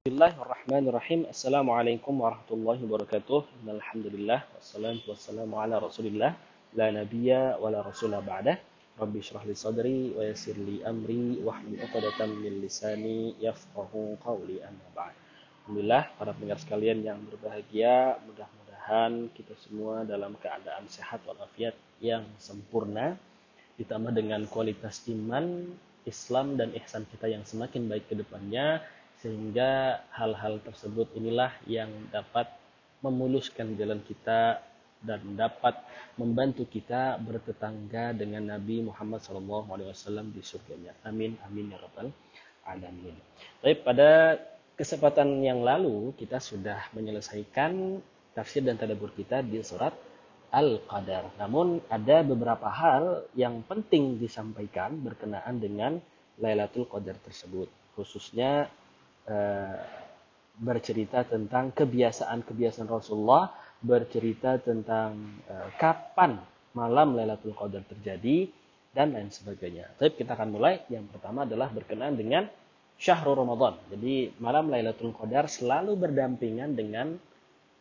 Bismillahirrahmanirrahim. Assalamualaikum warahmatullahi wabarakatuh. Alhamdulillah wassalatu wassalamu ala Rasulillah la nabiyya wa la rasula ba'dah. Rabbi shrah li sadri wa yassir li amri wahlul 'uqdatam min lisani yafqahu qawli amma ba'd. Alhamdulillah para pendengar sekalian yang berbahagia, mudah-mudahan kita semua dalam keadaan sehat walafiat yang sempurna ditambah dengan kualitas iman, Islam dan ihsan kita yang semakin baik ke depannya sehingga hal-hal tersebut inilah yang dapat memuluskan jalan kita dan dapat membantu kita bertetangga dengan Nabi Muhammad SAW di surganya. Amin, amin ya rabbal alamin. Baik, pada kesempatan yang lalu kita sudah menyelesaikan tafsir dan tadabbur kita di surat Al-Qadar. Namun ada beberapa hal yang penting disampaikan berkenaan dengan Lailatul Qadar tersebut. Khususnya bercerita tentang kebiasaan-kebiasaan Rasulullah, bercerita tentang uh, kapan malam Lailatul Qadar terjadi dan lain sebagainya. Tapi kita akan mulai. Yang pertama adalah berkenaan dengan Syahrul Ramadan. Jadi malam Lailatul Qadar selalu berdampingan dengan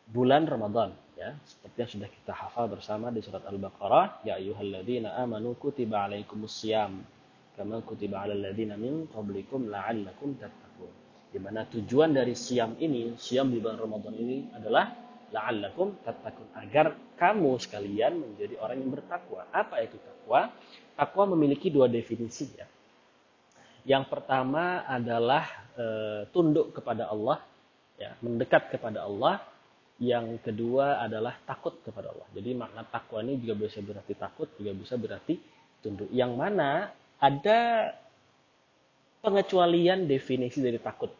bulan Ramadan ya seperti yang sudah kita hafal bersama di surat Al-Baqarah ya ayyuhalladzina amanu kutiba alaikumusiyam kama kutiba alal ladzina min qablikum la'allakum tattaqun di mana tujuan dari siam ini, siam di bulan Ramadan ini adalah la'allakum tattaqun agar kamu sekalian menjadi orang yang bertakwa. Apa itu takwa? Takwa memiliki dua definisi ya. Yang pertama adalah e, tunduk kepada Allah, ya, mendekat kepada Allah. Yang kedua adalah takut kepada Allah. Jadi makna takwa ini juga bisa berarti takut, juga bisa berarti tunduk. Yang mana ada pengecualian definisi dari takut.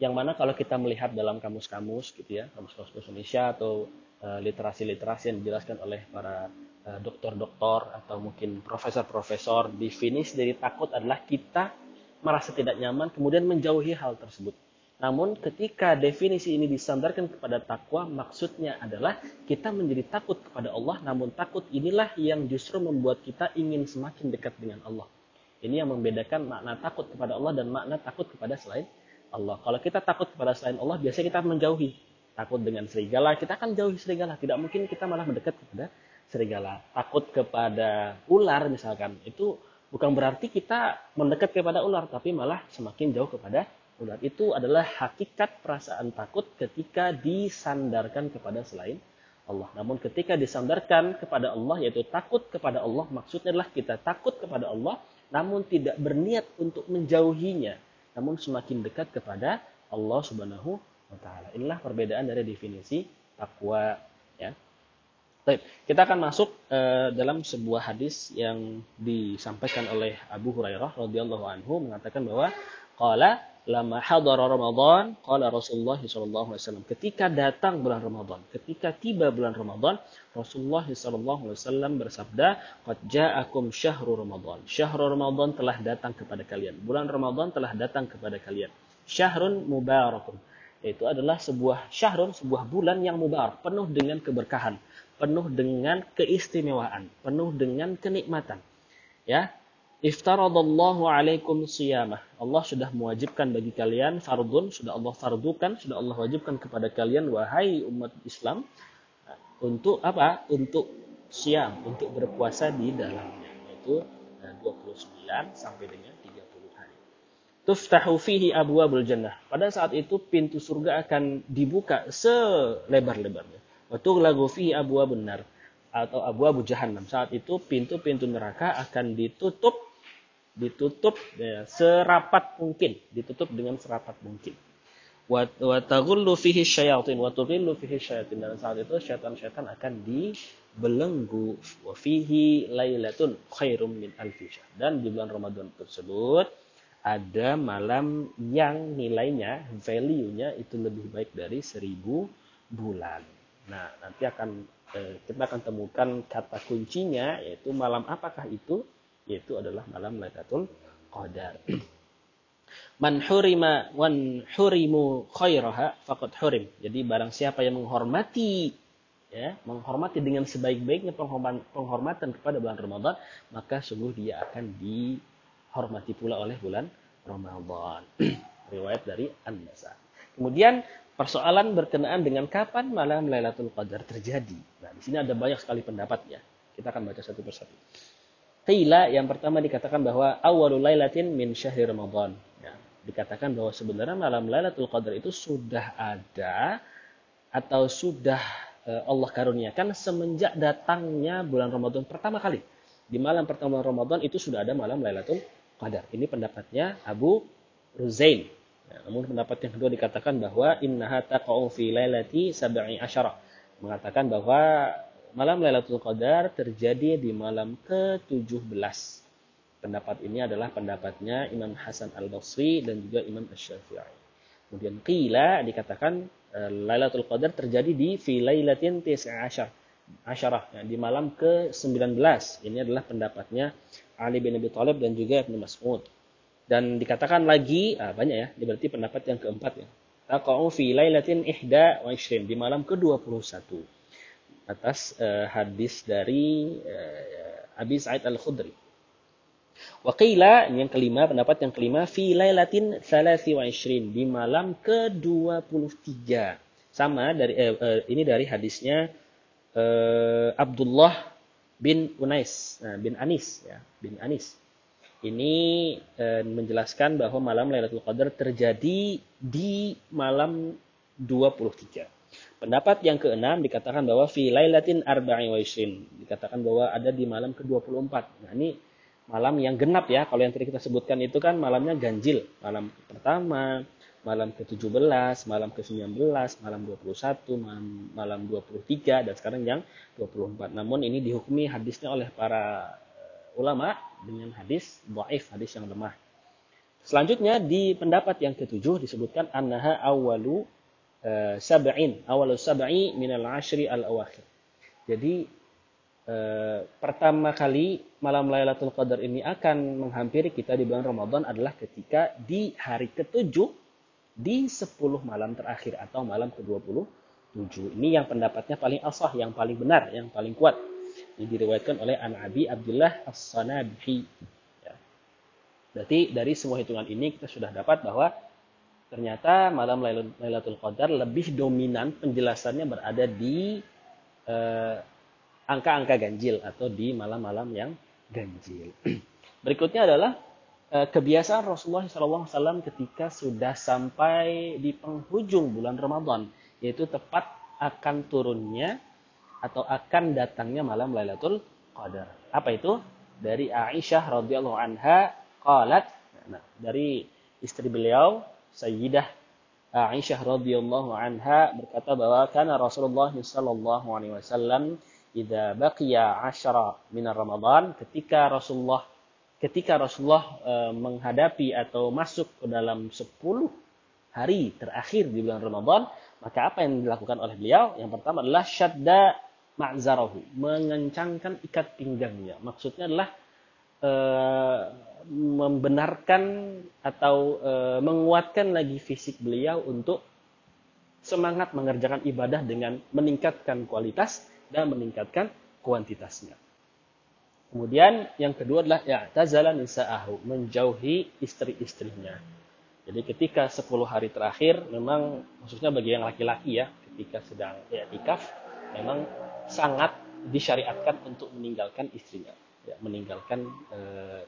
Yang mana kalau kita melihat dalam kamus-kamus gitu ya, kamus-kamus Indonesia atau eh, literasi-literasi yang dijelaskan oleh para uh, dokter-dokter atau mungkin profesor-profesor, definisi dari takut adalah kita merasa tidak nyaman kemudian menjauhi hal tersebut. Namun ketika definisi ini disandarkan kepada takwa, maksudnya adalah kita menjadi takut kepada Allah, namun takut inilah yang justru membuat kita ingin semakin dekat dengan Allah. Ini yang membedakan makna takut kepada Allah dan makna takut kepada selain Allah. Kalau kita takut kepada selain Allah, biasanya kita menjauhi. Takut dengan serigala, kita akan jauhi serigala. Tidak mungkin kita malah mendekat kepada serigala. Takut kepada ular misalkan, itu bukan berarti kita mendekat kepada ular, tapi malah semakin jauh kepada ular. Itu adalah hakikat perasaan takut ketika disandarkan kepada selain Allah. Namun ketika disandarkan kepada Allah yaitu takut kepada Allah maksudnya adalah kita takut kepada Allah namun tidak berniat untuk menjauhinya namun semakin dekat kepada Allah Subhanahu wa taala. Inilah perbedaan dari definisi takwa ya. Baik, kita akan masuk uh, dalam sebuah hadis yang disampaikan oleh Abu Hurairah radhiyallahu anhu mengatakan bahwa qala lama hadara Ramadan, qala Rasulullah sallallahu alaihi wasallam. Ketika datang bulan Ramadan, ketika tiba bulan Ramadan, Rasulullah sallallahu alaihi wasallam bersabda, "Qad ja'akum syahrul Ramadan." Syahrul Ramadan telah datang kepada kalian. Bulan Ramadan telah datang kepada kalian. Syahrun mubarakun. Itu adalah sebuah syahrun, sebuah bulan yang mubarak, penuh dengan keberkahan, penuh dengan keistimewaan, penuh dengan kenikmatan. Ya, Iftaradallahu alaikum siyamah. Allah sudah mewajibkan bagi kalian fardun, sudah Allah fardukan, sudah Allah wajibkan kepada kalian wahai umat Islam untuk apa? Untuk siam, untuk berpuasa di dalamnya. Yaitu 29 eh, sampai dengan 30 hari. Tuftahu fihi abwabul jannah. Pada saat itu pintu surga akan dibuka selebar-lebarnya. Wa tughlagu fihi abwabun nar atau abu abu jahannam. Saat itu pintu-pintu neraka akan ditutup ditutup ya, serapat mungkin, ditutup dengan serapat mungkin. Wa fihi syayatin wa fihi syayatin dan saat itu syaitan-syaitan akan dibelenggu wa fihi lailatun khairum min alfi Dan di bulan Ramadan tersebut ada malam yang nilainya, value-nya itu lebih baik dari seribu bulan. Nah, nanti akan eh, kita akan temukan kata kuncinya yaitu malam apakah itu? Yaitu adalah malam Lailatul Qadar. Man hurima wan hurimu khairaha faqad hurim. Jadi barang siapa yang menghormati ya, menghormati dengan sebaik-baiknya penghormatan kepada bulan Ramadan, maka sungguh dia akan dihormati pula oleh bulan Ramadan. Riwayat dari An-Nasa. Kemudian persoalan berkenaan dengan kapan malam Lailatul Qadar terjadi. Nah, di sini ada banyak sekali pendapat ya. Kita akan baca satu persatu. Qila yang pertama dikatakan bahwa awalul lailatin min syahri Ramadan. Ya, dikatakan bahwa sebenarnya malam Lailatul Qadar itu sudah ada atau sudah eh, Allah karuniakan semenjak datangnya bulan Ramadan pertama kali. Di malam pertama Ramadan itu sudah ada malam Lailatul Qadar. Ini pendapatnya Abu Ruzain. Ya, namun pendapat yang kedua dikatakan bahwa innaha taqa'u fi lailati sab'i asyara. Mengatakan bahwa malam Lailatul Qadar terjadi di malam ke-17. Pendapat ini adalah pendapatnya Imam Hasan Al-Basri dan juga Imam Asy-Syafi'i. Kemudian qila dikatakan uh, Lailatul Qadar terjadi di fi lailatin tis'asyar. Asyarah, ya, di malam ke-19. Ini adalah pendapatnya Ali bin Abi Thalib dan juga Ibnu Mas'ud. Dan dikatakan lagi, ah, banyak ya, ini berarti pendapat yang keempat ya. Taqa'u fi lailatin ihda wa di malam ke-21 atas uh, hadis dari uh, Abi Sa'id Al-Khudri. Waqila yang kelima, pendapat yang kelima fi lailatin 23 di malam ke-23. Sama dari eh, eh, ini dari hadisnya eh, Abdullah bin Unais, bin Anis ya, bin Anis. Ini menjelaskan bahwa malam Lailatul Qadar terjadi di malam 23. Pendapat yang keenam dikatakan bahwa fi lailatin arba'i wa Dikatakan bahwa ada di malam ke-24. Nah, ini malam yang genap ya. Kalau yang tadi kita sebutkan itu kan malamnya ganjil. Malam pertama, malam ke-17, malam ke-19, malam 21, malam, malam 23, dan sekarang yang 24. Namun ini dihukumi hadisnya oleh para eh, ulama dengan hadis dhaif, hadis yang lemah. Selanjutnya di pendapat yang ketujuh disebutkan annaha awalu Eh, sab'in awal sab'i minal ashri al awakhir. Jadi uh, pertama kali malam Lailatul Qadar ini akan menghampiri kita di bulan Ramadan adalah ketika di hari ketujuh di 10 malam terakhir atau malam ke-27. Ini yang pendapatnya paling asah, yang paling benar, yang paling kuat. Ini diriwayatkan oleh An Abi Abdullah As-Sanabhi. Ya. Berarti dari semua hitungan ini kita sudah dapat bahwa ternyata malam Lailatul Qadar lebih dominan penjelasannya berada di eh, angka-angka eh, ganjil atau di malam-malam yang ganjil. Berikutnya adalah eh, kebiasaan Rasulullah SAW ketika sudah sampai di penghujung bulan Ramadan, yaitu tepat akan turunnya atau akan datangnya malam Lailatul Qadar. Apa itu? Dari Aisyah radhiyallahu anha qalat nah, dari istri beliau Sayyidah Aisyah radhiyallahu anha berkata bahwa karena Rasulullah sallallahu alaihi wasallam idza baqiya 10 min Ramadan ketika Rasulullah ketika Rasulullah e, menghadapi atau masuk ke dalam 10 hari terakhir di bulan Ramadan, maka apa yang dilakukan oleh beliau? Yang pertama adalah syadda ma'zarahu, mengencangkan ikat pinggangnya. Maksudnya adalah e, membenarkan atau e, menguatkan lagi fisik beliau untuk semangat mengerjakan ibadah dengan meningkatkan kualitas dan meningkatkan kuantitasnya. Kemudian yang kedua adalah ya tazala nisa'ahu, menjauhi istri-istrinya. Jadi ketika 10 hari terakhir memang khususnya bagi yang laki-laki ya, ketika sedang i'tikaf memang sangat disyariatkan untuk meninggalkan istrinya ya, meninggalkan e,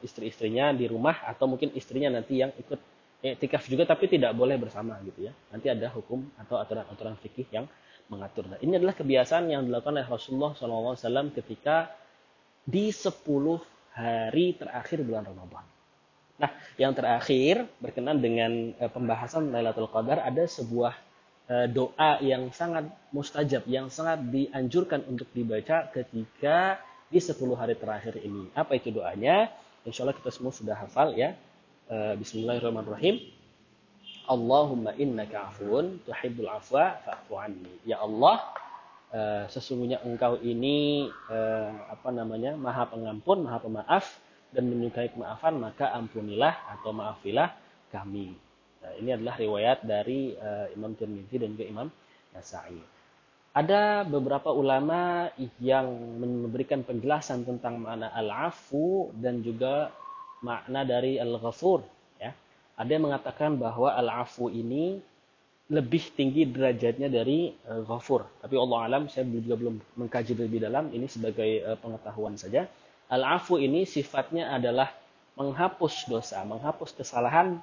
istri-istrinya di rumah atau mungkin istrinya nanti yang ikut tikaf juga tapi tidak boleh bersama gitu ya. Nanti ada hukum atau aturan-aturan fikih yang mengatur. Nah, ini adalah kebiasaan yang dilakukan oleh Rasulullah SAW ketika di 10 hari terakhir bulan Ramadan. Nah, yang terakhir berkenan dengan e, pembahasan Lailatul Qadar ada sebuah e, doa yang sangat mustajab, yang sangat dianjurkan untuk dibaca ketika di 10 hari terakhir ini. Apa itu doanya? Insya Allah kita semua sudah hafal ya. Eh, Bismillahirrahmanirrahim. Allahumma innaka afun tuhibbul afwa fa'fu anni. Ya Allah, uh, sesungguhnya engkau ini uh, apa namanya? Maha pengampun, Maha pemaaf dan menyukai kemaafan, maka ampunilah atau maafilah kami. Nah, ini adalah riwayat dari Imam Tirmidzi dan juga Imam Nasai. Ada beberapa ulama yang memberikan penjelasan tentang makna al-afu dan juga makna dari al-ghafur. Ya. Ada yang mengatakan bahwa al-afu ini lebih tinggi derajatnya dari uh, ghafur. Tapi Allah alam saya juga belum mengkaji lebih dalam ini sebagai uh, pengetahuan saja. Al-afu ini sifatnya adalah menghapus dosa, menghapus kesalahan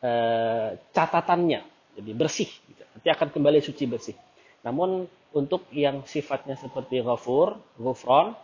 uh, catatannya. Jadi bersih, gitu. nanti akan kembali suci bersih. Namun untuk yang sifatnya seperti ghafur, ghufron,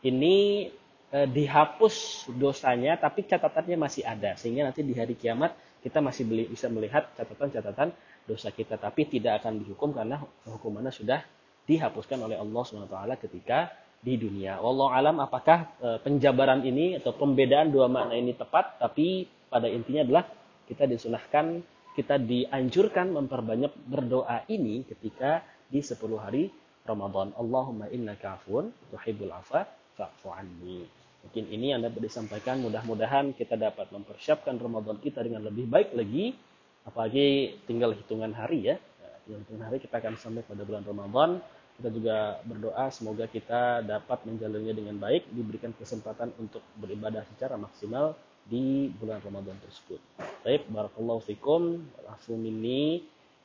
ini eh, dihapus dosanya tapi catatannya masih ada. Sehingga nanti di hari kiamat kita masih beli, bisa melihat catatan-catatan dosa kita. Tapi tidak akan dihukum karena hukumannya sudah dihapuskan oleh Allah SWT ketika di dunia. Allah alam apakah e, penjabaran ini atau pembedaan dua makna ini tepat? Tapi pada intinya adalah kita disunahkan kita dianjurkan memperbanyak berdoa ini ketika di 10 hari Ramadan. Allahumma innaka afun tuhibbul afa fa'fu anni. Mungkin ini yang dapat disampaikan. Mudah-mudahan kita dapat mempersiapkan Ramadan kita dengan lebih baik lagi. Apalagi tinggal hitungan hari ya. Tinggal hitungan hari kita akan sampai pada bulan Ramadan. Kita juga berdoa semoga kita dapat menjalannya dengan baik, diberikan kesempatan untuk beribadah secara maksimal di bulan Ramadan tersebut. Baik, barakallahu fikum, minni.